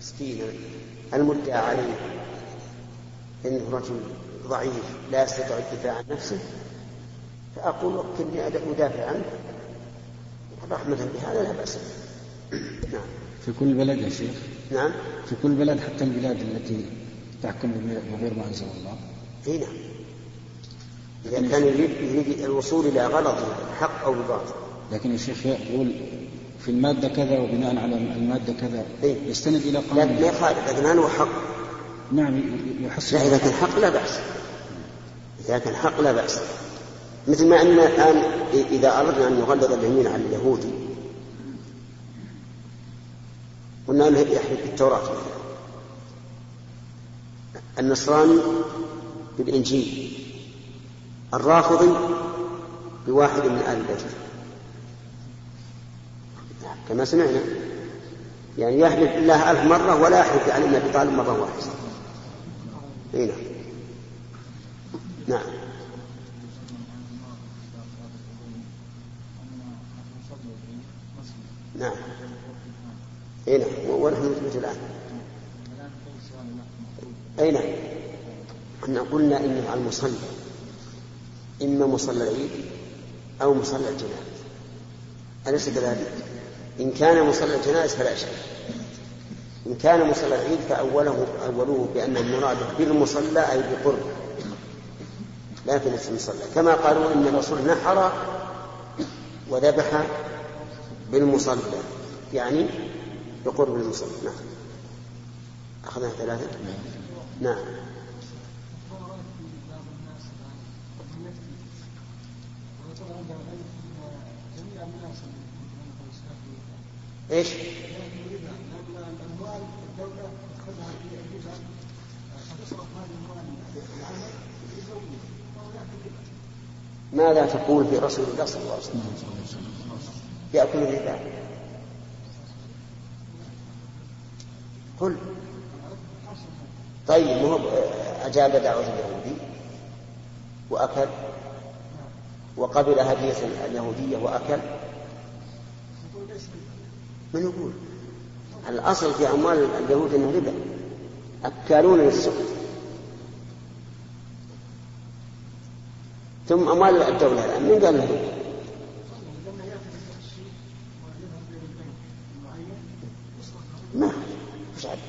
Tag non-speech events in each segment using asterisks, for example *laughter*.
مسكينا المدعى عليه. إنه رجل ضعيف لا يستطيع الدفاع عن نفسه. فأقول وكلني ادافع عنه. رحمة بهذا لا بأس نعم. في كل بلد يا شيخ. نعم. في كل بلد حتى البلاد التي تحكم بغير ما أنزل الله. إي نعم. إذا كان يريد, الوصول إلى غلط حق أو بباطل لكن الشيخ يقول في المادة كذا وبناء على المادة كذا. إيه؟ يستند إلى قانون. ما يخالف. لكن هل هو حق؟ نعم يحصل. لا إذا كان حق لا بأس. إذا كان حق لا بأس. مثل ما أن الآن إذا أردنا أن نغلظ اليمين على اليهودي قلنا له يحلف بالتوراة النصراني بالإنجيل الرافضي بواحد من آل البيت. كما سمعنا. يعني يحلف بالله ألف مرة ولا يحلف على ابن أبي طالب مرة واحدة. اي نعم. نعم. نعم. اي نعم. ونحن نثبت الآن. اي نعم. إحنا قلنا انه على المصلى إما مصلى العيد أو مصلى الجنازة. أليس كذلك؟ إن كان مصلى الجنائز فلا شيء إن كان مصلى العيد فأوله أولوه بأن المراد بالمصلى أي بقرب لا في نفس المصلى. كما قالوا إن الرسول نحر وذبح بالمصلى. يعني بقرب المصلى. نعم. أخذنا ثلاثة؟ نعم. إيش؟ ماذا تقول في رسول الله صلى الله عليه وسلم؟ يأكل الربا. قل. طيب مو أجاب دعوة اليهودي وأكل وقبل هدية اليهودية وأكل. من يقول؟ الأصل في أموال اليهود أنه ربا. أكالون للسحت ثم أموال الدولة. الآن من قال له ما. مش عارف.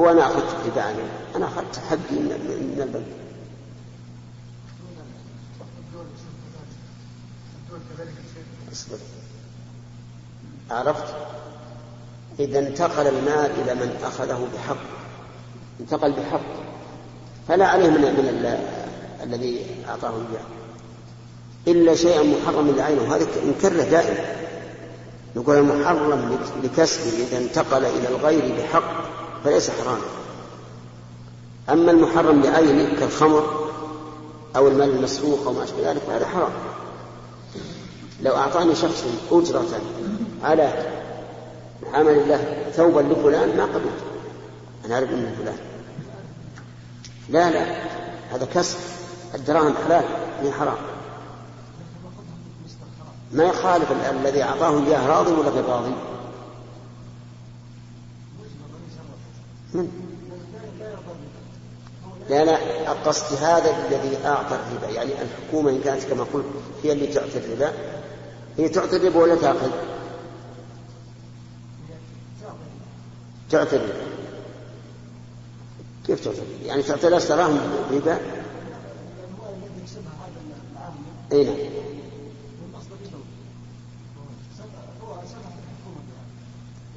هو أنا أخذت عنه أنا. أخذت حقي من البنك. أصبر. عرفت؟ إذا انتقل المال إلى من أخذه بحق انتقل بحق. فلا عليه من من الذي أعطاه إياه إلا شيئا محرما لعينه. هذا نكره دائما. نقول المحرم لكسبه إذا انتقل إلى الغير بحق فليس حراما. أما المحرم لعينه كالخمر أو المال المسروق أو ما أشبه ذلك فهذا حرام. لو أعطاني شخص أجرة على عمل الله ثوبا لفلان ما قبلت. أنا أعرف أنه فلان. لا لا هذا كسب. الدراهم حلال هي حرام. ما يخالف الذي أعطاه إياه راضي ولا غير راضي؟ من؟ لا لا القصد هذا الذي أعطى الربا. يعني الحكومة إن كانت كما قلت هي اللي تعطي الربا. هي تعطي الربا ولا تأخذ؟ تعطي الربا كيف تعطي الربا؟ يعني تعطي الناس دراهم ربا أي نعم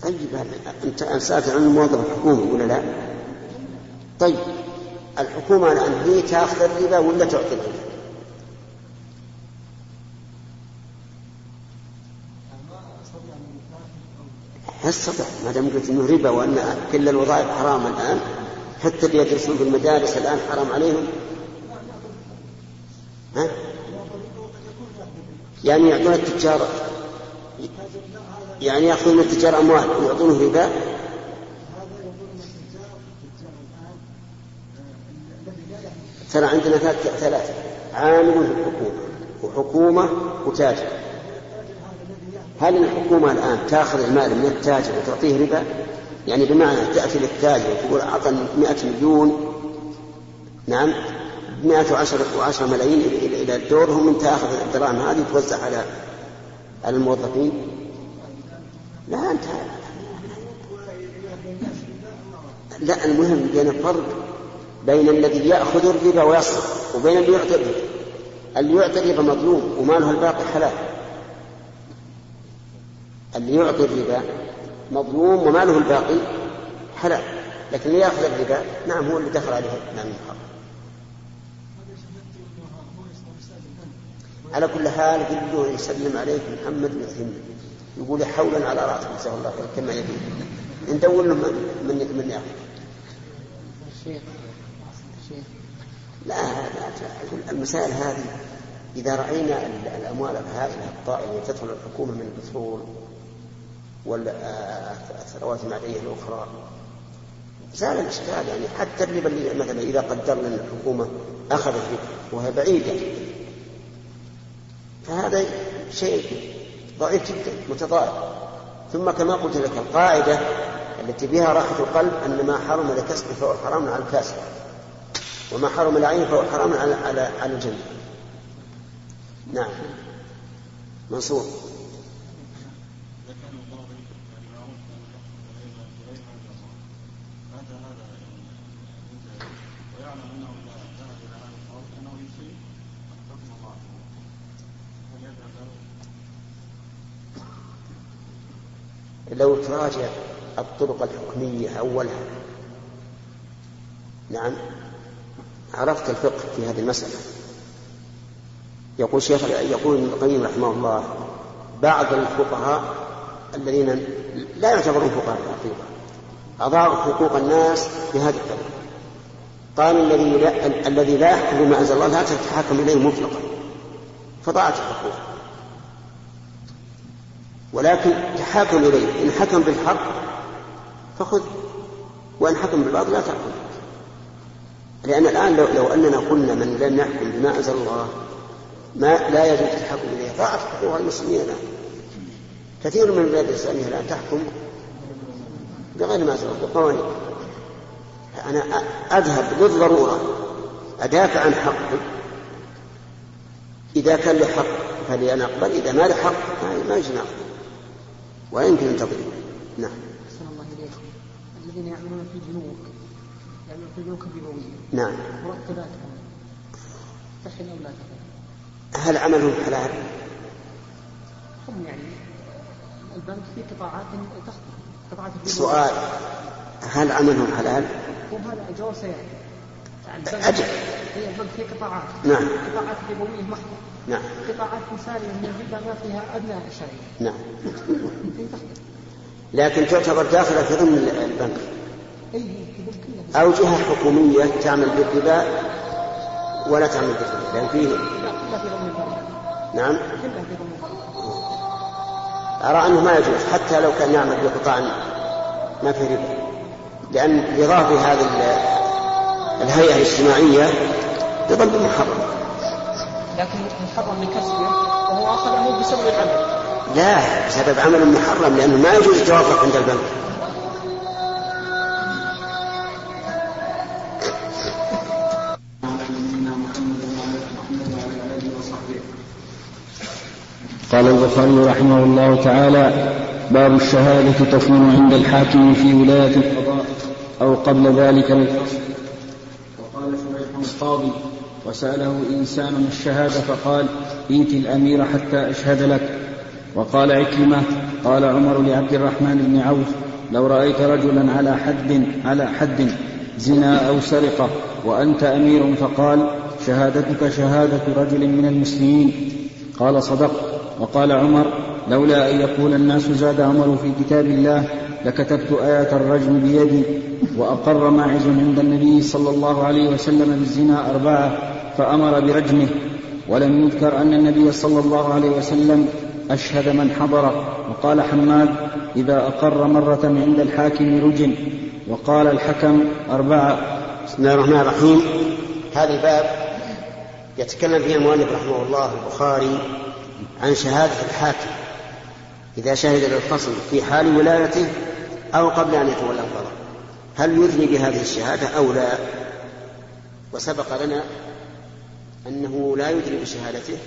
طيب أنت سألت عن موظف الحكومة ولا لا؟ طيب الحكومة الآن هي تأخذ الربا ولا تعطي الربا؟ استطع ما دام قلت إنه ربا وأن كل الوظائف حرام الآن حتى اللي يدرسون في المدارس الآن حرام عليهم. ها؟ يعني يعطون التجار يعني يأخذون التجار أموال ويعطونه ربا. ترى عندنا ثلاثة عامل في الحكومة وحكومة وتاجر. هل الحكومة الآن تأخذ المال من التاجر وتعطيه ربا يعني بمعنى تأتي للتاجر وتقول أعطني 100 مليون نعم 110 وعشرة ملايين إلى الدور هم أنت تأخذ الدراهم هذه توزع على على الموظفين. لا أنت لا المهم بين الفرق بين الذي يأخذ الربا ويصرف وبين اللي يعطي اللي يعطي مظلوم وماله الباقي حلال. اللي يعطي الربا مظلوم وماله الباقي حلال لكن اللي يأخذ الربا نعم هو اللي دخل عليه نعم. الحرام على كل حال قل له يسلم عليك محمد ويفهم يقول حولا على راسه جزاه الله خير كما يبي ندور له من من يأخذ. لا لا المسائل هذه إذا رأينا الأموال الهائلة الطائلة تدخل الحكومة من البترول والثروات المعدنية الأخرى زال الإشكال يعني حتى الربا اللي مثلا إذا قدرنا أن الحكومة أخذت وهي بعيدة فهذا شيء ضعيف جدا متضارب ثم كما قلت لك القاعدة التي بها راحة القلب أن ما حرم لكسب فهو حرام على الكاسب وما حرم العين فهو حرام على على على الجنة نعم منصور تراجع الطرق الحكمية أولها. نعم. عرفت الفقه في هذه المسألة. يقول شيخ يقول ابن القيم رحمه الله بعض الفقهاء الذين لا يعتبرون فقهاء الحقيقة أضاعوا حقوق الناس بهذه الطريقة. قال الذي لا الذي لا يحكم بما أنزل الله لا تتحاكم إليه مطلقا. فضاعت الحقوق. ولكن تحاكم إليه. إن حكم بالحق فخذ وإن حكم بالباطل لا تأخذ. لأن الآن لو, لو أننا قلنا من لم يحكم بما أنزل الله ما لا يجوز التحكم إليه. ضاعت حقوق المسلمين الآن. كثير من البلاد الإسلامية الآن تحكم بغير ما أنزل الله. أنا أذهب للضرورة أدافع عن حقي إذا كان لحق فلي أقبل إذا ما لحق ما يجي نقبل. ويمكن أن تضرب نعم. الله إليك. الذين يعملون في البنوك يعملون في البنوك الربوية نعم. مرتباتهم تحل أو لا تحل؟ هل عملهم حلال؟ هم يعني البنك في قطاعات تخطئ. قطاعات سؤال. هل عملهم حلال؟ هم هذا الجواب سيأتي. أجل. هي البنك في قطاعات. نعم. قطاعات ربوية محضة. نعم. قطاعات مثالية من الربا ما فيها أدنى شيء نعم. لكن تعتبر داخلة في ضمن البنك. أو جهة حكومية تعمل بالربا ولا تعمل بالربا لأن فيه نعم. أرى أنه ما يجوز حتى لو كان يعمل بقطاع ما في ربا. لأن رضاه بهذه الهيئة الاجتماعية يظل محرم لكن محرم لكسبه وهو أخذه بسبب العمل. لا بسبب عمل محرم لأنه ما يجوز التوافق عند البنك قال البخاري رحمه الله تعالى باب الشهادة تكون عند الحاكم في ولاية القضاء أو قبل ذلك للفصل القاضي وسأله إنسان الشهادة فقال ائت الأمير حتى أشهد لك. وقال عكرمة قال عمر لعبد الرحمن بن عوف لو رأيت رجلا على حد على حد زنا أو سرقة وأنت أمير فقال شهادتك شهادة رجل من المسلمين. قال صدق. وقال عمر لولا أن يقول الناس زاد عمر في كتاب الله لكتبت آية الرجم بيدي وأقر ماعز عند النبي صلى الله عليه وسلم بالزنا أربعة فأمر برجمه ولم يذكر أن النبي صلى الله عليه وسلم أشهد من حضر. وقال حماد إذا أقر مرة عند الحاكم رجم وقال الحكم أربعة. بسم الله الرحمن الرحيم. هذا الباب يتكلم فيه المؤلف رحمه الله البخاري عن شهادة الحاكم. إذا شهد للخصم في حال ولايته أو قبل أن يتولى القضاء هل يثني بهذه الشهادة أو لا؟ وسبق لنا أنه لا يدري بشهادته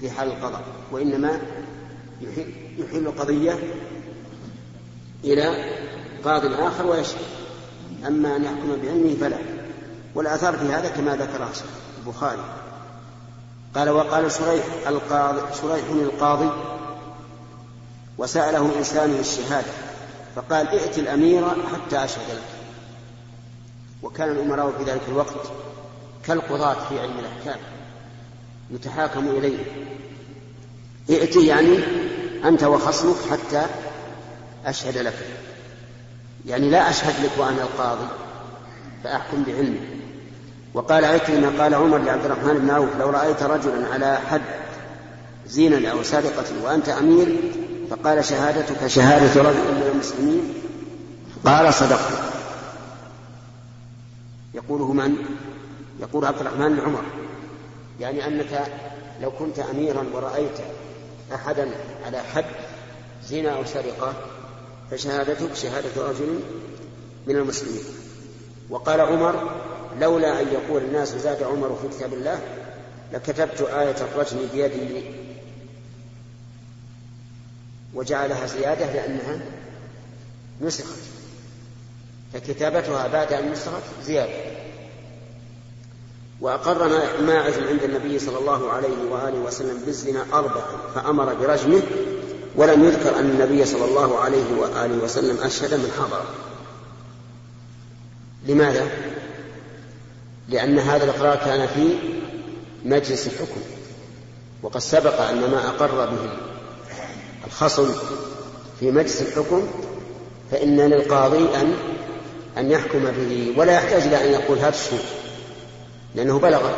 في حال القضاء وإنما يحيل القضية إلى قاض آخر ويشهد. أما أن يحكم بعلمه فلا. والآثار في هذا كما ذكر البخاري. قال وقال شريح القاضي شريح القاضي وسأله إنسان الشهادة فقال ائت الأمير حتى أشهد لك. وكان الأمراء في ذلك الوقت كالقضاة في علم الأحكام يتحاكم إليه. ائت يعني أنت وخصمك حتى أشهد لك يعني لا أشهد لك وأنا القاضي فأحكم بعلمي. وقال عكرمة قال عمر لعبد الرحمن بن عوف لو رأيت رجلا على حد زينا أو سرقة وأنت أمير فقال شهادتك شهادة رجل من المسلمين؟ قال صدقت. يقوله من؟ يقول عبد الرحمن بن عمر. يعني أنك لو كنت أميرا ورأيت أحدا على حد زنا أو سرقة فشهادتك شهادة رجل من المسلمين. وقال عمر لولا أن يقول الناس زاد عمر في كتاب الله لكتبت آية الرجم بيدي وجعلها زيادة لأنها نسخت فكتابتها بعد أن نسخت زيادة وأقر ماعز عند النبي صلى الله عليه وآله وسلم بالزنا أربعا فأمر برجمه ولم يذكر أن النبي صلى الله عليه وآله وسلم أشهد من حضر لماذا؟ لأن هذا الإقرار كان في مجلس الحكم وقد سبق أن ما أقر به الخصم في مجلس الحكم فإن للقاضي أن أن يحكم به ولا يحتاج إلى أن يقول هات الشهود لأنه بلغ.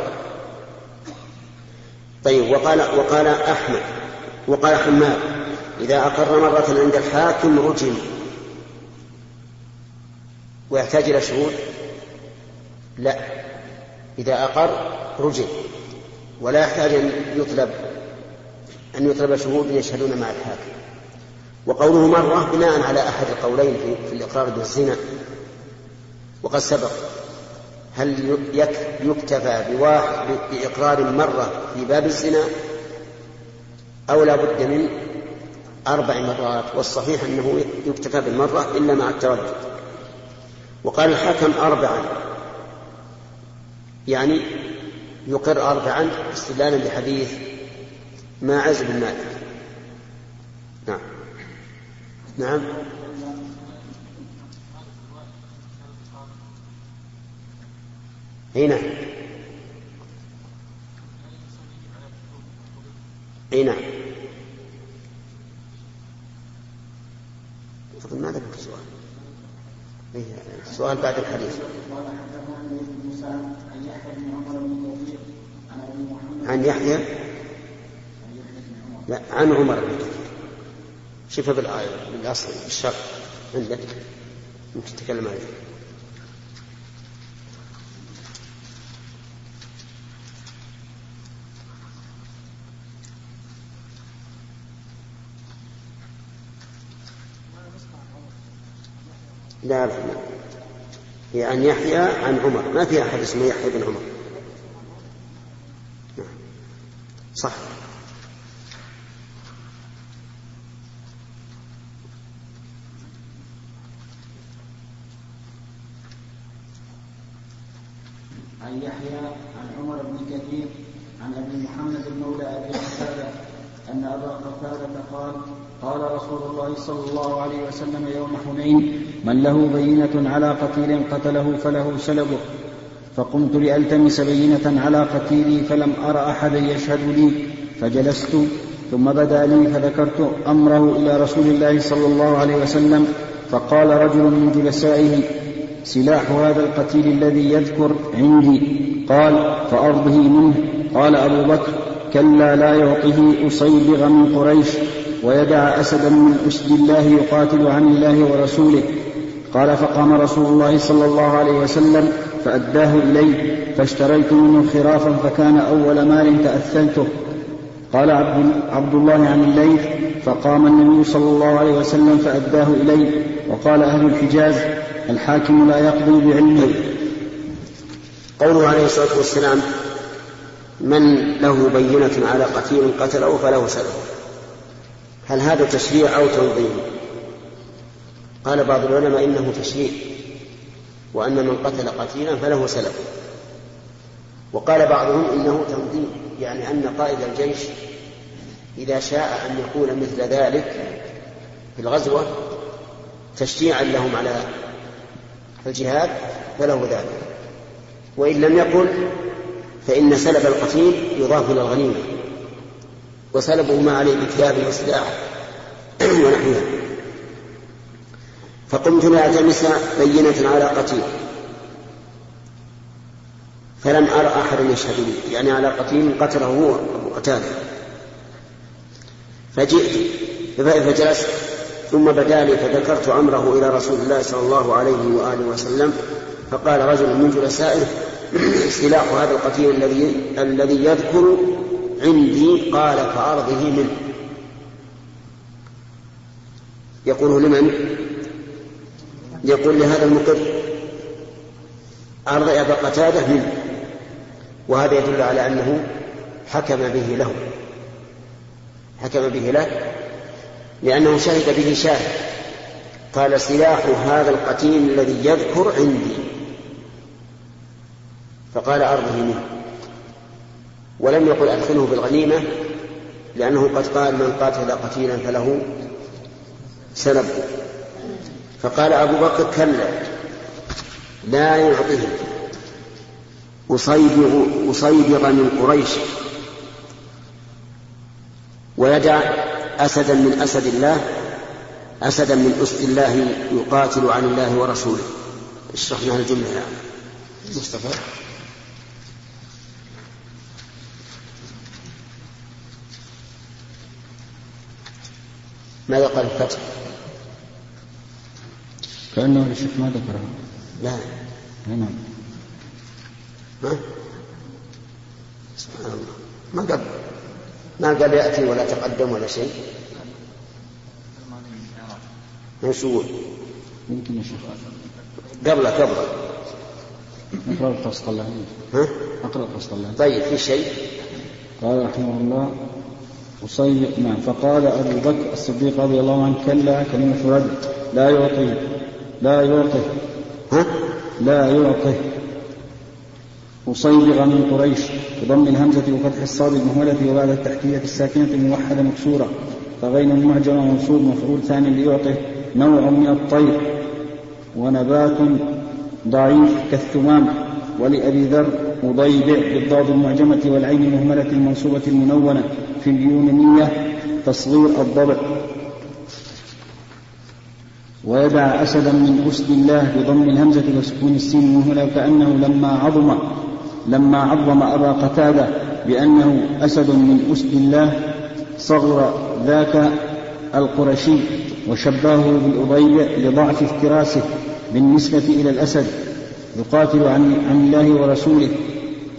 طيب وقال وقال أحمد وقال حماد إذا أقر مرة عند الحاكم رجم. ويحتاج إلى شهود؟ لا إذا أقر رجم. ولا يحتاج أن يطلب أن يطلب شهود يشهدون مع الحاكم. وقوله مرة بناء على أحد القولين في الإقرار بالزنا. وقد سبق هل يكتفى بواحد بإقرار مرة في باب الزنا؟ أو لا بد من أربع مرات والصحيح أنه يكتفى بالمرة إلا مع التردد. وقال الحاكم أربعا. يعني يقر أربعا استدلالا بحديث ماعز بن مالك نعم. نعم. أي نعم. أي نعم. فضل ما ذكرت السؤال. السؤال بعد الحديث. عن يحيى لا عن عمر بن كثير شوف بالآية بالأصل بالشرط عندك ممكن تتكلم عليه. لا لا لا. هي عن يحيى عن عمر. ما في أحد اسمه يحيى بن عمر نعم. صح عن يحيى عن عمر بن كثير عن ابي محمد المولى ابي قتاده ان ابا قتاده قال قال رسول الله صلى الله عليه وسلم يوم حنين من له بينة على قتيل قتله فله سلبه فقمت لألتمس بينة على قتيلي فلم أر أحدا يشهد لي فجلست ثم بدا لي فذكرت أمره إلى رسول الله صلى الله عليه وسلم فقال رجل من جلسائه سلاح هذا القتيل الذي يذكر عندي. قال فأرضه منه. قال أبو بكر كلا لا يعطه أصيبغ من قريش. ويدع أسدا من أسد الله يقاتل عن الله ورسوله. قال فقام رسول الله صلى الله عليه وسلم فأداه إلي فاشتريت منه خرافا فكان أول مال تأثلته. قال عبد, عبد الله عن الليث فقام النبي صلى الله عليه وسلم فأداه إليه وقال أهل الحجاز الحاكم لا يقضي بعلمه. قوله عليه الصلاة والسلام من له بينة على قتيل قتله فله سلف هل هذا تشريع أو تنظيم قال بعض العلماء إنه تشريع وأن من قتل قتيلا فله سلف. وقال بعضهم إنه تنظيم يعني أن قائد الجيش إذا شاء أن يكون مثل ذلك في الغزوة تشجيعا لهم على الجهاد فله ذلك. وإن لم يقل فإن سلب القتيل يضاف إلى الغنيمة. وسلبه ما عليه بكتاب وسلاح ونحوها فقمت لألتمس بينة على قتيل. فلم أرى أحدا يشهد لي يعني على قتيل قتله هو أبو قتادة. فجئت. فجلست. ثم بدا لي فذكرت أمره إلى رسول الله صلى الله عليه وآله وسلم. فقال رجل من جلسائه *clears throat* سلاح هذا القتيل الذي الذي يذكر عندي قال فأرضه منه. يقول لمن؟ يقول لهذا المقر. أرض أبا قتادة منه. وهذا يدل على أنه حكم به له. حكم به له. لأنه شهد به شاهد. قال سلاح هذا القتيل الذي يذكر عندي. فقال أرضه منه. ولم يقل أدخله بالغنيمة لأنه قد قال من قاتل قتيلا فله سلب فقال أبو بكر كلا لا يعطيه. أصيبغ أصيبغ من قريش. ويدع أسدا من أسد الله أسدا من أسد الله يقاتل عن الله ورسوله. اشرحنا الجملة يا مصطفى؟ ماذا قال الفتح؟ كأنه الشيخ ما ذكره. لا. نعم. ها؟ سبحان الله. ما قال؟ ما قال يأتي ولا تقدم ولا شيء. يقول؟ يمكن يا شيخ. قبله قبله. أقرأ الفصل الله ها؟ أقرأ الفصل الله طيب في شيء؟ قال رحمه الله وصي نعم فقال أبو بكر الصديق رضي الله عنه كلا كلمة رد. لا يعطي لا يعطي ها؟ لا يعطي. أصيبغ من قريش بضم الهمزة وفتح الصاد المهملة وبعد التحتية الساكنة الموحدة مكسورة. فغين المعجم منصوب مفعول ثاني ليعطي نوع من الطير ونبات ضعيف كالثمام ولأبي ذر. مضيبع بالضاد المعجمة والعين المهملة المنصوبة المنونة في اليونانية تصغير الضبع. ويدع أسدا من أسد الله بضم الهمزة وسكون السين المهملة كأنه لما عظم لما عظم أبا قتادة بأنه أسد من أسد الله صغر ذاك القرشي وشبهه بالأضيبع لضعف افتراسه بالنسبة إلى الأسد يقاتل عن, عن الله ورسوله.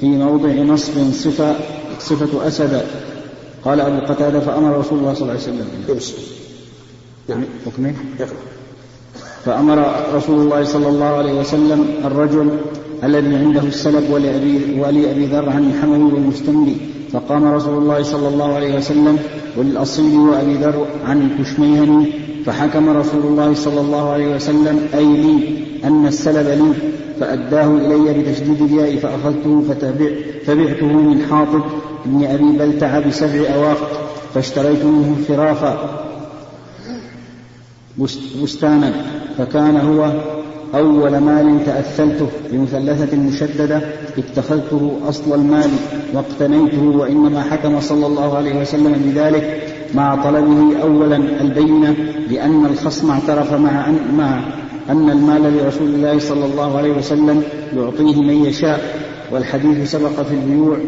في موضع نصب صفة صفة أسد. قال أبو قتادة فأمر رسول الله صلى الله عليه وسلم. يمشي نعم. حكمه يقرأ. فأمر رسول الله صلى الله عليه وسلم الرجل الذي عنده السلب ولأبي, ولأبي ذر عن الحموي والمستملي فقام رسول الله صلى الله عليه وسلم وللأصيل وأبي ذر عن الكشميهني فحكم رسول الله صلى الله عليه وسلم أي لي أن السلب لي. فأداه إلي بتشديد الياء فأخذته فتبع فبعته من حاطب بن أبي بلتع بسبع أواق فاشتريت منه فرافا بستانا فكان هو أول مال تأثلته بمثلثة مشددة اتخذته أصل المال واقتنيته وإنما حكم صلى الله عليه وسلم بذلك مع طلبه أولا البينة لأن الخصم اعترف مع أن, مع أن المال لرسول الله صلى الله عليه وسلم يعطيه من يشاء والحديث سبق في البيوع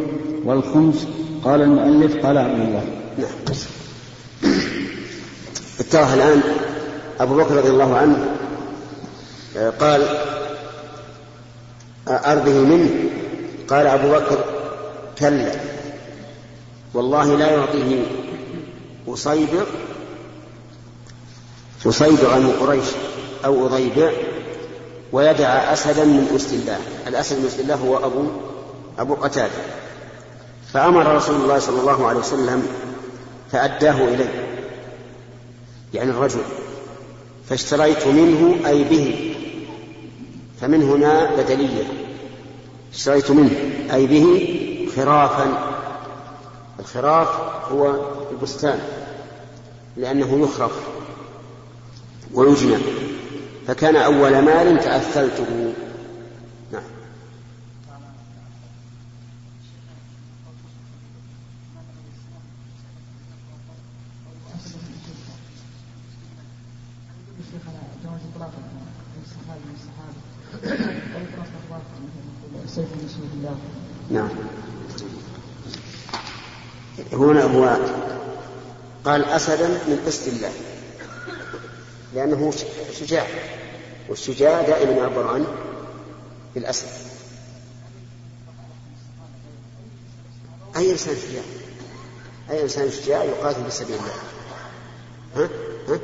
والخمس. قال المؤلف قال عبد الله. نعم. الآن أبو بكر رضي الله عنه آه، قال أرضه منه. قال أبو بكر كلا والله لا يعطيه أصيبغ أصيبغ من قريش. أو أضيبع ويدع أسدا من أسد الله. الأسد من أسد الله هو أبو أبو قتادة. فأمر رسول الله صلى الله عليه وسلم فأداه إليه يعني الرجل. فاشتريت منه أي به فمن هنا بدلية. اشتريت منه أي به خرافا. الخراف هو البستان لأنه يخرف ويجنى. فكان أول مال تأثلته. نعم. نعم. هنا هو قال أسدا من قسط الله. لأنه شجاع والشجاع دائما يعبر عنه بالأسد أي إنسان شجاع؟ أي إنسان شجاع يقاتل في سبيل الله. ها؟ ها؟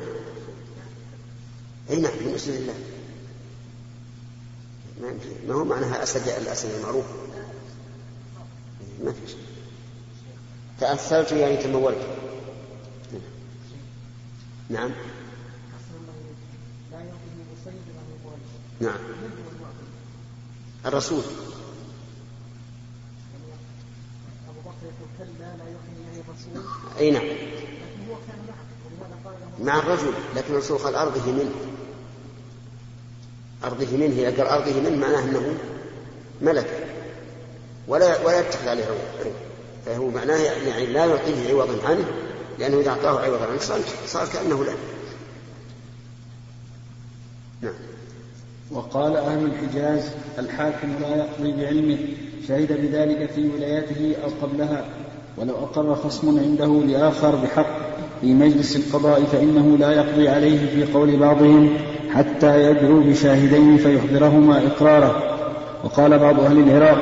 أي نعم من أسد الله. ما هو معناها أسد الأسد المعروف؟ ما في تأثرت يعني تمولت. نعم. نعم. الرسول. أي نعم. مع الرجل لكن الرسول قال أرضه منه. أرضه منه إذا قال أرضه منه معناه أنه ملك. ولا ولا يتخذ عليه عوض. فهو معناه يعني لا يعطيه عوضا عنه لأنه إذا أعطاه عوضا عنه صار, صار كأنه له. نعم. وقال أهل الحجاز الحاكم لا يقضي بعلمه شهد بذلك في ولايته أو قبلها. ولو أقر خصم عنده لآخر بحق في مجلس القضاء فإنه لا يقضي عليه في قول بعضهم حتى يدعو بشاهدين فيحضرهما إقراره. وقال بعض أهل العراق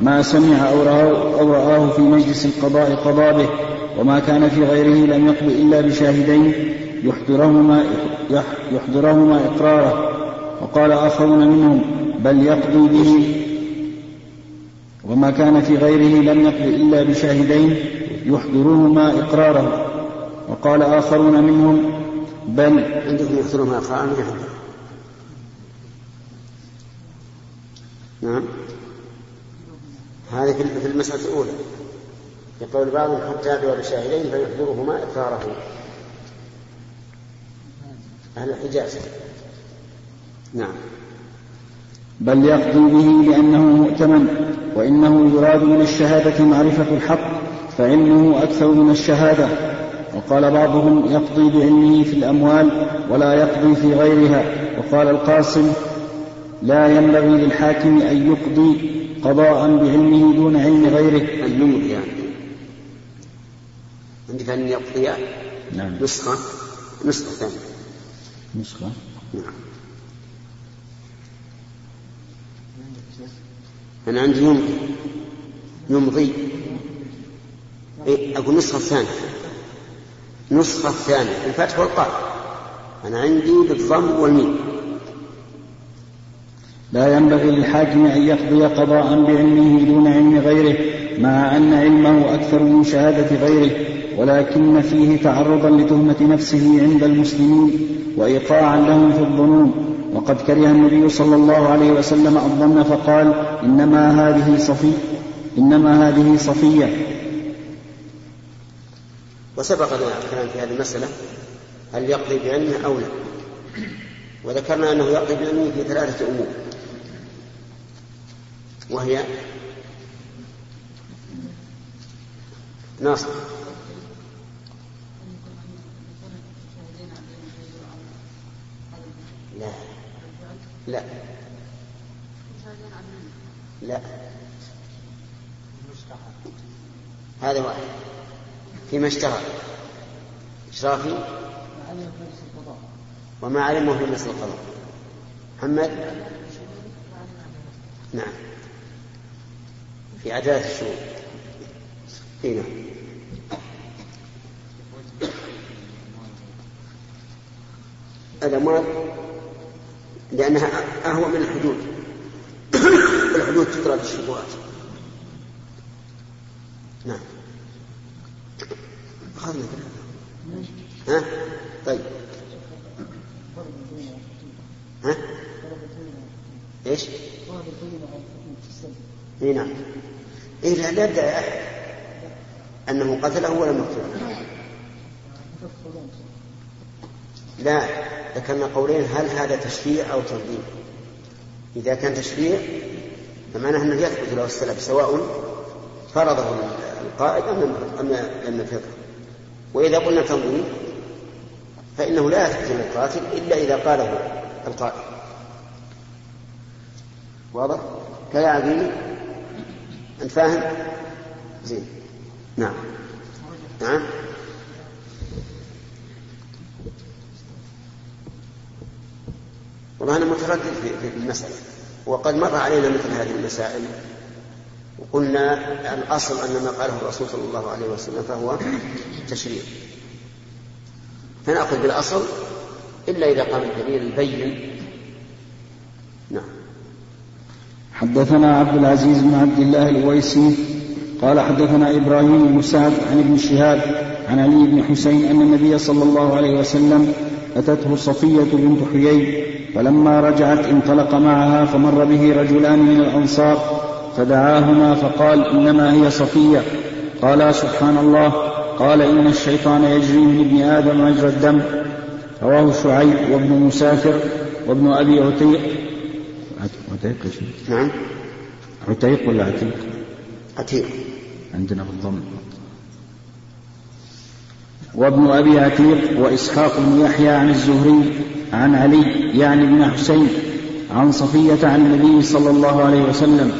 ما سمع أو رآه, أو رآه في مجلس القضاء قضى به وما كان في غيره لم يقض إلا بشاهدين يحضرهما, يحضرهما إقراره. وقال آخرون منهم بل يقضي به. وما كان في غيره لم يقض إلا بشاهدين يحضرهما إقراره. وقال آخرون منهم بل عندكم يحضرهما إقرارا نعم. هذه في المسألة الأولى. يقول بعضهم حتى يدعو بشاهدين فيحضرهما إقراره. أهل الحجاز. نعم. بل يقضي به لأنه مؤتمن وإنه يراد من الشهادة معرفة الحق فعلمه أكثر من الشهادة. وقال بعضهم يقضي بعلمه في الأموال ولا يقضي في غيرها. وقال القاسم لا ينبغي للحاكم أن يقضي قضاء بعلمه دون علم غيره. أن يمضي. يعني عندك أن يقضي نعم. نسخة؟ نسخة ثانية. نسخة. نعم. أنا عندي يمضي يمضي إيه أقول نسخة ثانية. نسخة ثانية الفتح والقاف أنا عندي بالضم والميم. لا ينبغي للحاكم أن يقضي قضاء بعلمه دون علم غيره مع أن علمه أكثر من شهادة غيره ولكن فيه تعرضا لتهمة نفسه عند المسلمين وإيقاعا لهم في الظنون. وقد كره النبي صلى الله عليه وسلم الظن فقال إنما هذه صفي إنما هذه صفية. وسبق لنا الكلام في هذه المسألة هل يقضي بعلمه أو لا. وذكرنا أنه يقضي بعلمه في ثلاثة أمور. وهي ناصر. لا. لا. لا. هذا واحد. فيما اشتهر إشرافي وما علمه في مثل القضاء. محمد؟ نعم. في عدالة الشؤون نعم. الأموال لأنها أهوى من الحدود. *coughs* الحدود تطرد الشبهات نعم. أخذنا ها؟ طيب. ها؟ إيش؟ إي نعم. إيه لا لا يدعي أحد أنه قتله ولم يقتله لا. ذكرنا قولين هل هذا تشريع أو تنظيم؟ إذا كان تشريع فمعناه أنه يثبت له السلب سواء فرضه القائد أم لم يفرضه وإذا قلنا تنظيم فإنه لا يثبت للقاتل إلا إذا قاله القائد واضح؟ كذا عقيل أنت فاهم؟ زين. نعم. نعم. والله أنا متردد في المسألة. وقد مر علينا مثل هذه المسائل. وقلنا الأصل أن ما قاله الرسول صلى الله عليه وسلم فهو تشريع. فنأخذ بالأصل إلا إذا قام الدليل البين. نعم. حدثنا عبد العزيز بن عبد الله الويسي قال حدثنا إبراهيم بن سعد عن ابن شهاب عن علي بن حسين أن النبي صلى الله عليه وسلم أتته صفية بنت حيي فلما رجعت انطلق معها فمر به رجلان من الأنصار فدعاهما فقال إنما هي صفية. قالا سبحان الله. قال إن الشيطان يجري من ابن آدم مجرى الدم. رواه شعيب وابن مسافر وابن أبي عتيق. عتيق؟ نعم. عتيق ولا عتيق؟ عتيق. عندنا بالضم. وابن أبي عتيق وإسحاق بن يحيى عن الزهري عن علي يعني ابن حسين عن صفية عن النبي صلى الله عليه وسلم.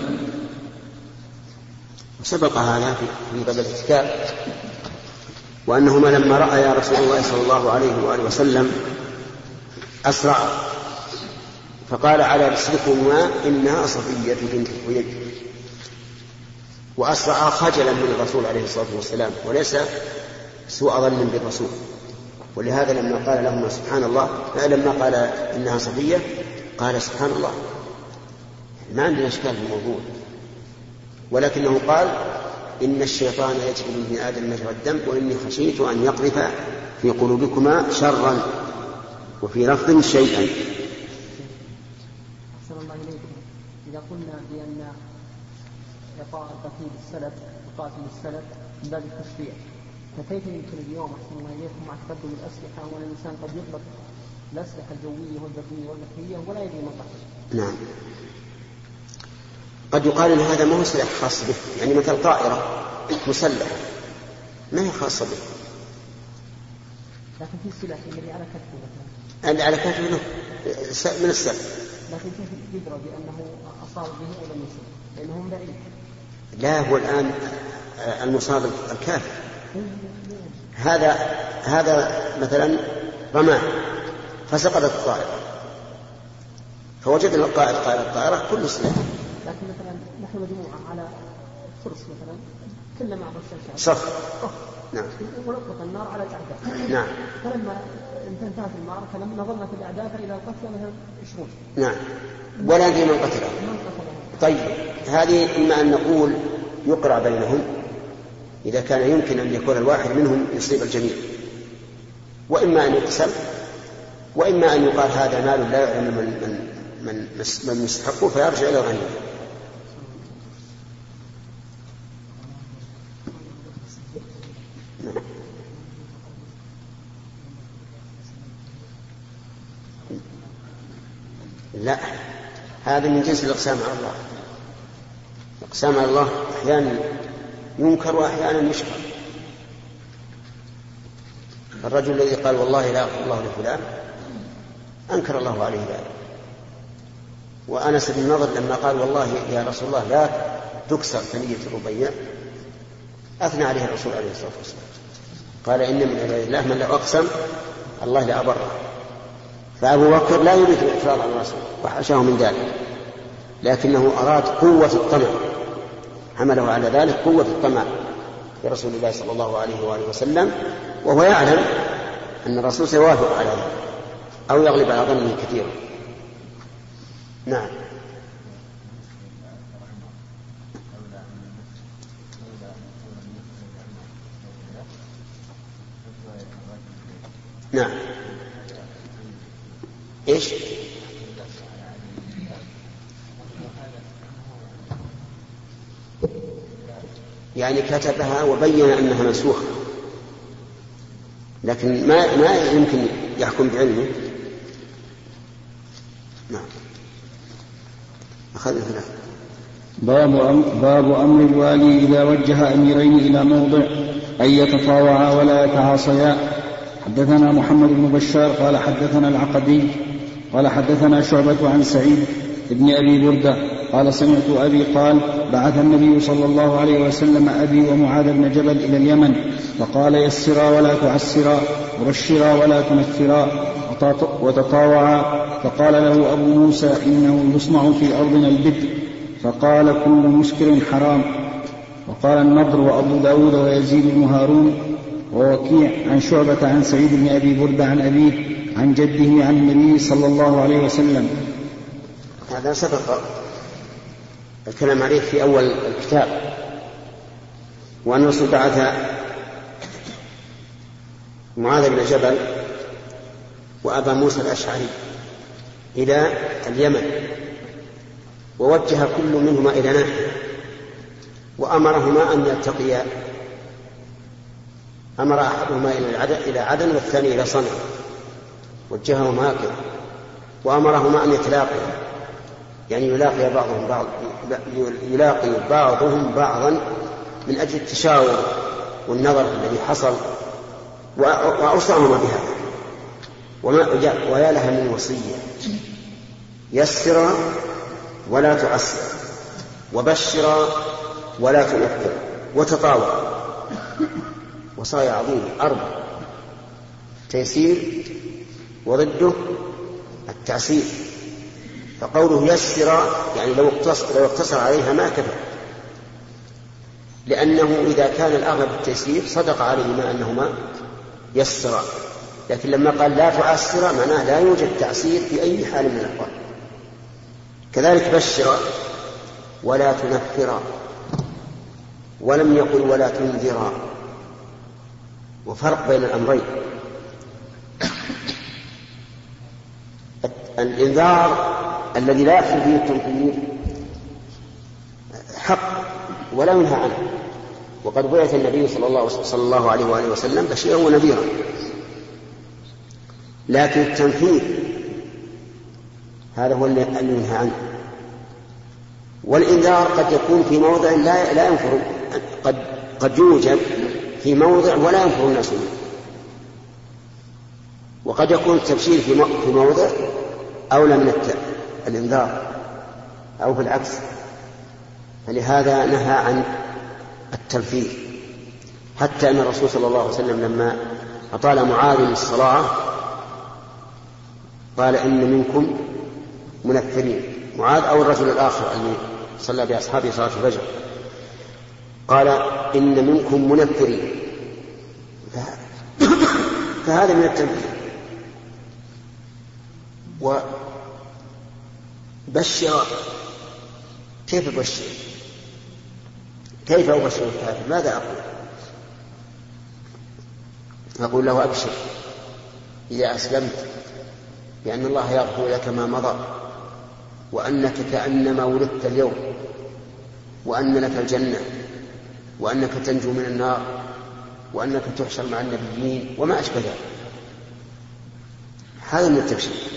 سبق هذا في باب الاعتكاف وأنهما لما رأيا رسول الله صلى الله عليه وآله وسلم أسرع فقال على رسلكما إنها صفية بنت حيي. وأسرع خجلا من الرسول عليه الصلاة والسلام وليس سوء ظن بالرسول. ولهذا لما قال لهما سبحان الله لما قال إنها صفية قال سبحان الله. ما عندنا إشكال في الموضوع. ولكنه قال إن الشيطان يجري من ابن آدم مجرى الدم وإني خشيت أن يقذف في قلوبكما شرا وفي لفظ شيئا. الله إليكم. إذا قلنا بأن إعطاء القتيل السلف القاتل السلف من باب التشريع. فكيف يمكن اليوم أحسن الله إليكم مع تقدم الأسلحة وأن الإنسان قد يطلق الأسلحة الجوية والبرية والبحرية ولا يدري من نعم. قد يقال إن هذا ما هو سلاح خاص به. يعني مثل طائرة مسلحة. ما هي خاصة به؟ لكن في سلاح الذي على كتفه مثلا. اللي على كتفه من السلف لكن كيف يدرى بأنه أصاب به أو لم يصب؟ لأنه بعيد لا هو الآن المصاب الكافر هذا هذا مثلا رماه فسقطت الطائره فوجدنا القائد قائد الطائرة كل سلاح لكن مثلا نحن مجموعة على فرس مثلا كلنا مع صف صف نعم. ونطلق النار على الأعداء. نعم. فلما انتهت المعركة لم نظرنا في الأعداء فإذا القتلى مثلا 20 نعم. ولا ندري من قتله. طيب. هذه إما أن نقول يقرأ بينهم إذا كان يمكن أن يكون الواحد منهم يصيب الجميع. وإما أن يقسم وإما أن يقال هذا مال لا يعلم من من من من يستحقه فيرجع إلى الغني. لا هذا من جنس الإقسام على الله. الإقسام على الله أحيانا ينكر وأحيانا يشكر الرجل الذي قال والله لا يغفر الله لفلان أنكر الله عليه ذلك. وأنس بن نضر لما قال والله يا رسول الله لا تكسر ثنية الربيع أثنى عليه الرسول عليه الصلاة والسلام. قال إن من عباد الله من لو أقسم الله لأبره فأبو بكر لا يريد الاعتراض على الرسول وحاشاه من ذلك لكنه أراد قوة الطمع. حمله على ذلك قوة الطمع في رسول الله صلى الله عليه وآله وسلم وهو يعلم أن الرسول سيوافق على ذلك أو يغلب على ظنه كثيرا. نعم إيش؟ يعني كتبها وبين أنها منسوخة. لكن ما ما يمكن يحكم بعلمه. نعم. أخذنا ثلاثة. باب باب أمر الوالي إذا وجه أميرين إلى موضع أن يتطاوعا ولا يتعاصيا. حدثنا محمد بن بشار قال حدثنا العقدي قال حدثنا شعبة عن سعيد بن أبي بردة قال سمعت أبي قال بعث النبي صلى الله عليه وسلم أبي ومعاذ بن جبل إلى اليمن فقال يسرا ولا تعسرا وبشرا ولا تنفرا وتطاوعا فقال له أبو موسى إنه يصنع في أرضنا البدء فقال كل مسكر حرام. وقال النضر وأبو داود ويزيد بن هارون ووكيع عن شعبة عن سعيد بن أبي بردة عن أبيه عن جده عن النبي صلى الله عليه وسلم. هذا سبق. الكلام عليه في أول الكتاب. وأن الرسول بعث معاذ بن جبل وأبا موسى الأشعري إلى اليمن ووجه كل منهما إلى ناحية وأمرهما أن يلتقيا. أمر أحدهما إلى إلى عدن والثاني إلى صنعاء وجههما هكذا. وأمرهما أن يتلاقيا يعني يلاقي بعضهم بعض يلاقي بعضهم بعضا من أجل التشاور والنظر الذي حصل وأوصاهما بهذا. وما ويا لها من وصية. يسر ولا تعسر وبشر ولا تنفر وتطاوع. وصايا عظيمة. أربع تيسير. وضده التعسير. فقوله يسر يعني لو اقتصر, لو اقتصر عليها ما كفى. لأنه إذا كان الأغلب التيسير صدق عليهما أنهما يسرا لكن لما قال لا تعسر معناه لا يوجد تعسير في أي حال من الأحوال. كذلك بشر ولا تنفر ولم يقل ولا تنذرا وفرق بين الأمرين. الإنذار الذي لا يحصل فيه التنفيذ حق ولا ينهى عنه. وقد بعث النبي صلى الله, صلى الله عليه وآله وسلم بشيرا ونذيرا. لكن التنفيذ هذا هو اللي ينهى عنه. والإنذار قد يكون في موضع لا لا ينفر قد قد يوجد في موضع ولا ينفر الناس منه. وقد يكون التبشير في موضع أولى من الإنذار أو بالعكس. فلهذا نهى عن التنفيذ. حتى أن الرسول صلى الله عليه وسلم لما أطال معاذ الصلاة قال إن منكم منفرين. معاذ أو الرجل الآخر الذي صلى بأصحابه صلاة الفجر. قال إن منكم منفرين. *coughs* فهذا من التنفيذ. وبشر كيف أبشر كيف أبشر الكافر؟ ماذا أقول؟ أقول له أبشر إذا أسلمت بأن الله يغفر لك ما مضى وأنك كأنما ولدت اليوم وأن لك الجنة وأنك تنجو من النار وأنك تحشر مع النبيين وما أشبه ذلك. هذا من التبشير.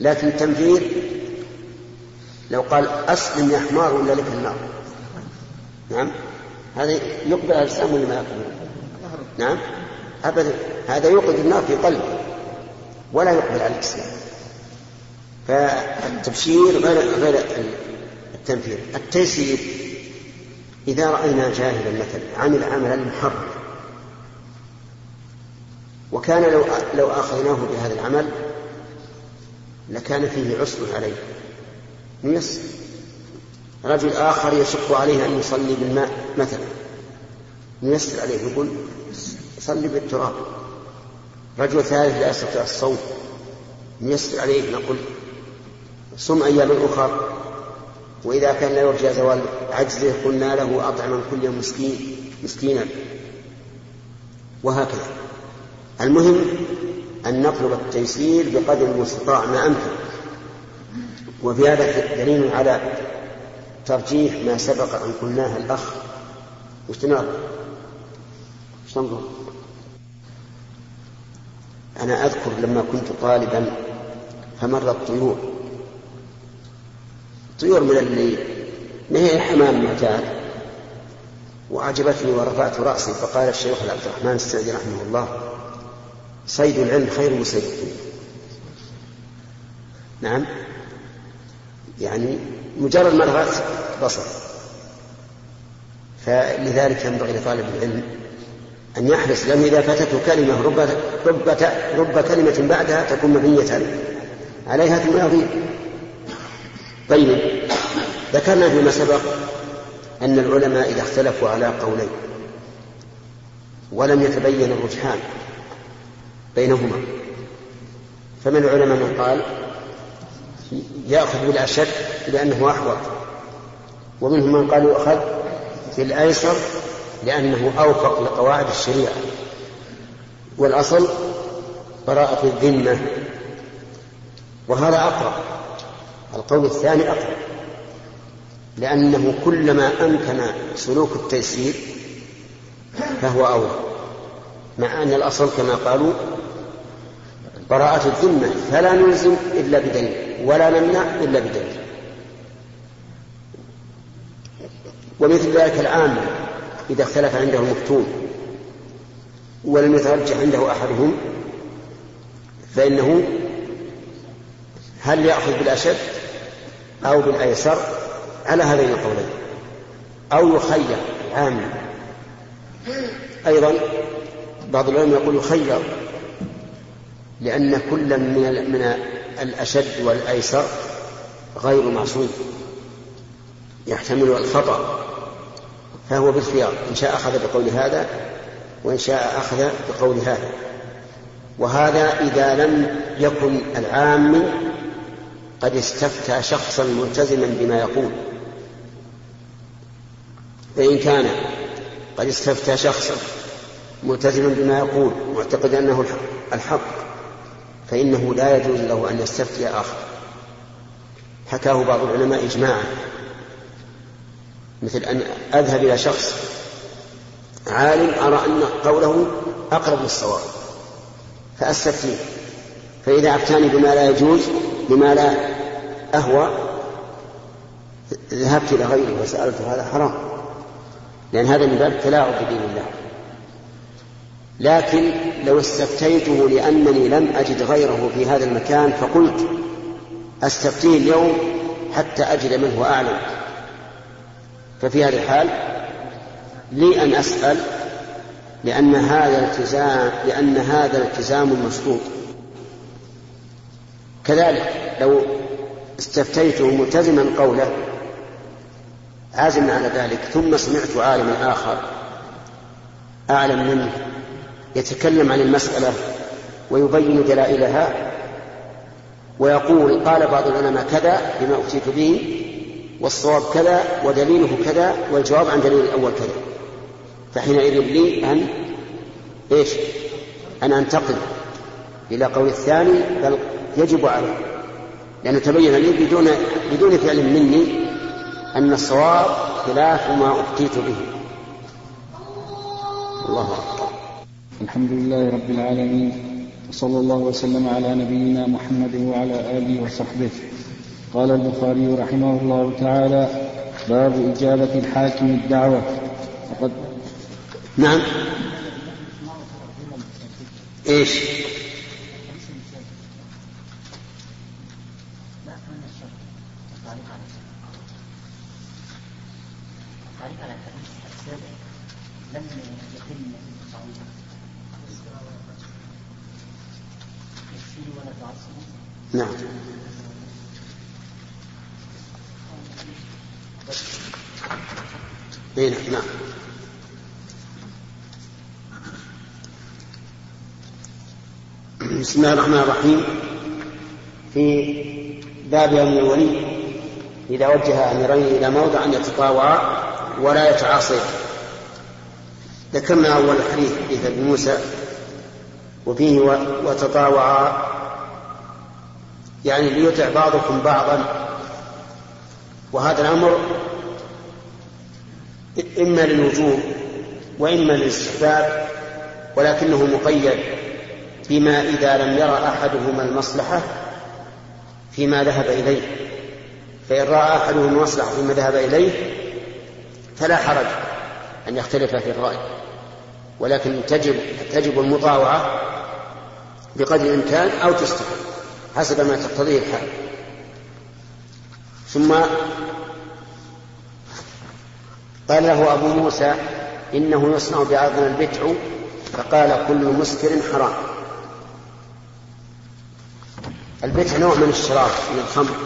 لكن التنفير لو قال أسلم يا حمار ولا لك النار. نعم؟ هذا يقبل الإسلام ولا ما يقبل؟ نعم؟ أبدا. هذا يوقد النار في قلبه ولا يقبل على الإسلام. فالتبشير غير غير التنفير. التيسير إذا رأينا جاهلا مثلا عمل عملا محرم وكان لو لو آخذناه بهذا العمل لكان فيه عسر عليه. نيسر رجل آخر يشق عليه أن يصلي بالماء مثلا. نيسر عليه يقول صلي بالتراب. رجل ثالث لا يستطيع الصوم. يسر عليه نقول صم أيام أخرى. وإذا كان لا يرجى زوال عجزه قلنا له أطعم كل يوم مسكين مسكينا. وهكذا. المهم أن نطلب التيسير بقدر المستطاع ما أمكن وفي هذا دليل على ترجيح ما سبق أن قلناه الأخ وش تنظر؟ وش تنظر؟ أنا أذكر لما كنت طالبا فمرت طيور طيور من اللي ما هي حمام معتاد وأعجبتني ورفعت رأسي فقال الشيخ عبد الرحمن السعدي رحمه الله صيد العلم خير من صيد الدنيا نعم. يعني مجرد مرغة بصر. فلذلك ينبغي لطالب العلم أن يحرص لأنه إذا فاتته كلمة رب, رب, رب كلمة بعدها تكون مبنية عليها ثم يضيع طيب. ذكرنا فيما سبق أن العلماء إذا اختلفوا على قولين ولم يتبين الرجحان بينهما. فمن العلماء من قال يأخذ بالأشد لأنه أحوط. ومنهم من قال يؤخذ بالأيسر لأنه أوفق لقواعد الشريعة. والأصل براءة الذمة. وهذا أقرب. القول الثاني أقرب. لأنه كلما أمكن سلوك التيسير فهو أولى مع أن الأصل كما قالوا براءة الذمة فلا نلزم إلا بدليل ولا نمنع إلا بدليل. ومثل ذلك العام إذا اختلف عنده المفتون ولم يترجح عنده أحدهم فإنه هل يأخذ بالأشد أو بالأيسر؟ على هذين القولين. أو يخير العام أيضا بعض العلماء يقول يخير لأن كل من من الأشد والأيسر غير معصوم يحتمل الخطأ فهو بالخيار إن شاء أخذ بقول هذا وإن شاء أخذ بقول هذا. وهذا إذا لم يكن العام قد استفتى شخصا ملتزما بما يقول. فإن كان قد استفتى شخصا ملتزما بما يقول معتقد أنه الحق. فإنه لا يجوز له أن يستفتي آخر. حكاه بعض العلماء إجماعا. مثل أن أذهب إلى شخص عالم أرى أن قوله أقرب للصواب فأستفتيه. فإذا أفتاني بما لا يجوز بما لا أهوى ذهبت إلى غيره وسألته هذا حرام. لأن هذا من باب التلاعب بدين الله. لكن لو استفتيته لأنني لم أجد غيره في هذا المكان فقلت أستفتيه اليوم حتى أجد من هو أعلم. ففي هذه الحال لي أن أسأل لأن هذا التزام لأن هذا التزام مشروط كذلك لو استفتيته ملتزما قوله عازما على ذلك ثم سمعت عالما آخر أعلم منه يتكلم عن المسألة ويبين دلائلها ويقول قال بعض العلماء كذا بما أتيت به والصواب كذا ودليله كذا والجواب عن دليل الأول كذا. فحينئذ لي أن إيش؟ أن أنتقل إلى قول الثاني بل يجب علي. لأنه تبين لي بدون بدون فعل مني أن الصواب خلاف ما أتيت به. الله أكبر. الحمد لله رب العالمين وصلى الله وسلم على نبينا محمد وعلى آله وصحبه. قال البخاري رحمه الله تعالى باب إجابة الحاكم الدعوة. وقد نعم. إيش؟ نعم. اي نعم. بسم الله الرحمن الرحيم. في باب أمر الولي إذا وجه أمرين إلى موضع أن يتطاوعا ولا يتعاصيا ذكرنا أول الحديث حديث أبي موسى وفيه وتطاوعا يعني ليطع بعضكم بعضا. وهذا الأمر إما للوجوب وإما للاستحباب ولكنه مقيد بما إذا لم يرى أحدهما المصلحة فيما ذهب إليه. فإن رأى أحدهم المصلحة فيما ذهب إليه فلا حرج أن يختلف في الرأي. ولكن تجب تجب المطاوعة بقدر الإمكان أو تستحب حسب ما تقتضيه الحال. ثم قال له أبو موسى إنه يصنع بعضنا البتع فقال كل مسكر حرام. البتع نوع من الشراب من الخمر.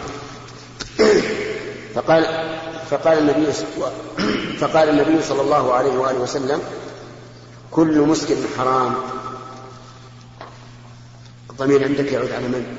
فقال فقال النبي فقال النبي صلى الله عليه وآله وسلم كل مسكر حرام الضمير عندك يعود على من؟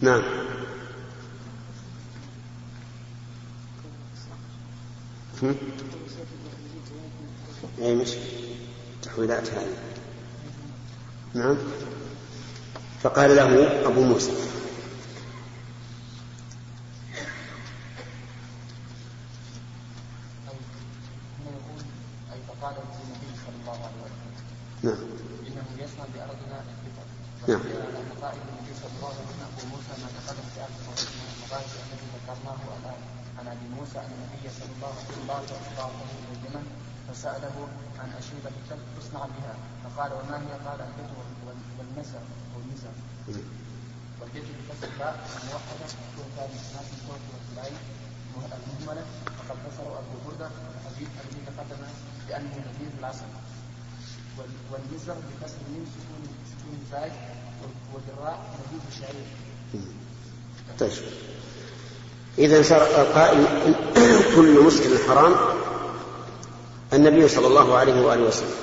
نعم أي مش تحويلات هذه. نعم. فقال له أبو موسى نعم انه يسمع بارضنا نعم موسى أن النبي صلى بعث إلى اليمن فسأله عن أشربة الكلب تصنع بها فقال وما هي؟ قال البيت والنزر والنزر والبيت بكسر الباء الموحدة ثاني ناس الصوت والبلاي المهملة فقد فسروا أبو بردة الحديث الذي تقدم بأنه نذير العسل والنزر بكسر من سكون سكون زايد والذراع نذير الشعير. طيب إذا صار القائل كل مسكر حرام النبي صلى الله عليه وآله وسلم.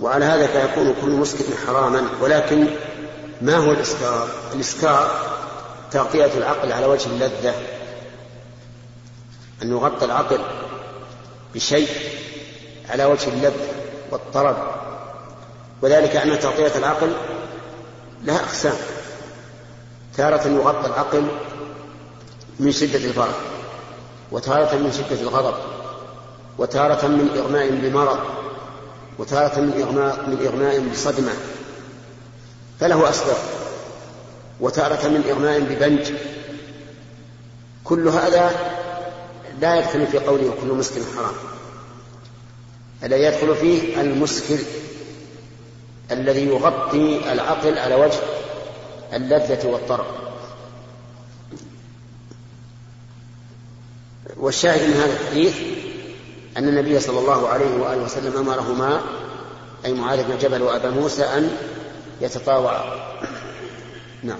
وعلى هذا فيكون كل مسكر حراما ولكن ما هو الإسكار؟ الإسكار تغطية العقل على وجه اللذة. أن يغطى العقل بشيء على وجه اللذة والطرب. وذلك أن تغطية العقل لها أقسام. تارة يغطى العقل من شدة الفرح وتارة من شدة الغضب وتارة من إغماء بمرض وتارة من إغماء من إغماء بصدمة فله أسباب وتارة من إغماء ببنج. كل هذا لا يدخل في قوله كل مسكر حرام الذي يدخل فيه المسكر الذي يغطي العقل على وجه اللذة والطرب. والشاهد من هذا الحديث أن النبي صلى الله عليه وآله وسلم أمرهما أي معاذ بن جبل وأبا موسى أن يتطاوعا. نعم.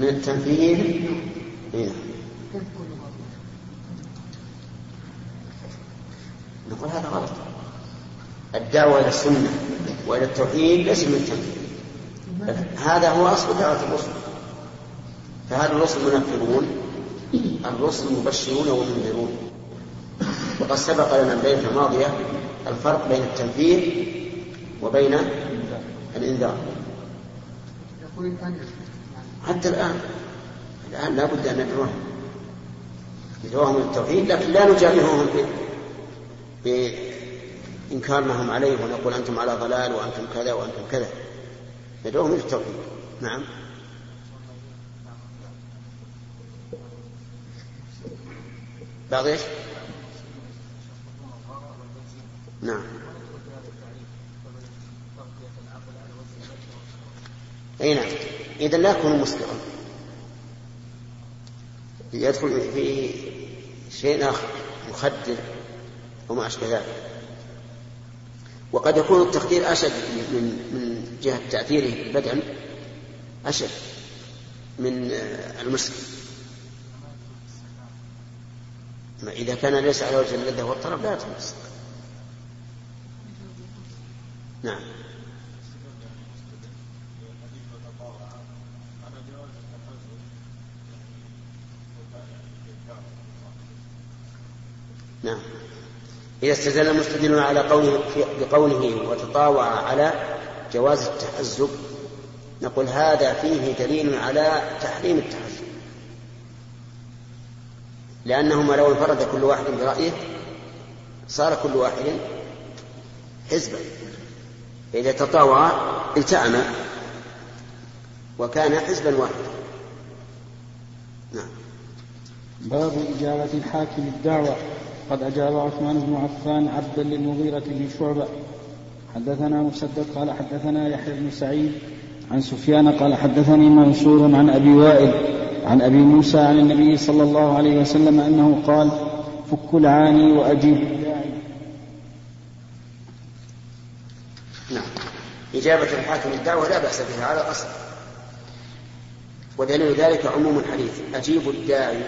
من التنفيذ؟ نعم نقول هذا غلط الدعوة إلى السنة وإلى التوحيد ليس من التنفيذ هذا هو أصل دعوة الرسل. فهذا الرسل منفرون الرسل مبشرون ومنذرون وقد سبق لنا الليلة الماضية الفرق بين التنفيذ وبين الإنذار. حتى الآن الآن لا بد أن ندعوهم. ندعوهم التوحيد لكن لا نجاملهم بإنكار ما هم عليه ونقول أنتم على ضلال وأنتم كذا وأنتم كذا. ندعوهم إلى التوحيد. نعم. بعض إيش؟ نعم. إذا لا يكون مسكرا يدخل في شيء آخر مخدر وما أشبه ذلك. وقد يكون التخدير أشد من من جهة تأثيره في البدن أشد من المسك. إذا كان ليس على وجه اللذة والطرب لا تمسك نعم. نعم. إذا استدل المستدل على قوله بقوله وتطاوع على جواز التحزب نقول هذا فيه دليل على تحريم التحزب لأنهما لو انفرد كل واحد برأيه صار كل واحد حزبا. فإذا تطاوع التأم وكان حزبا واحدا. نعم. باب إجابة الحاكم الدعوة. قد أجاب عثمان بن عفان عبدا للمغيرة بن شعبة. حدثنا مسدد قال حدثنا يحيى بن سعيد عن سفيان قال حدثني منصور عن أبي وائل عن أبي موسى عن النبي صلى الله عليه وسلم أنه قال فك العاني وأجيب نعم. إجابة الحاكم الدعوة لا بأس بها على الأصل. ودليل ذلك عموم الحديث أجيب الداعي.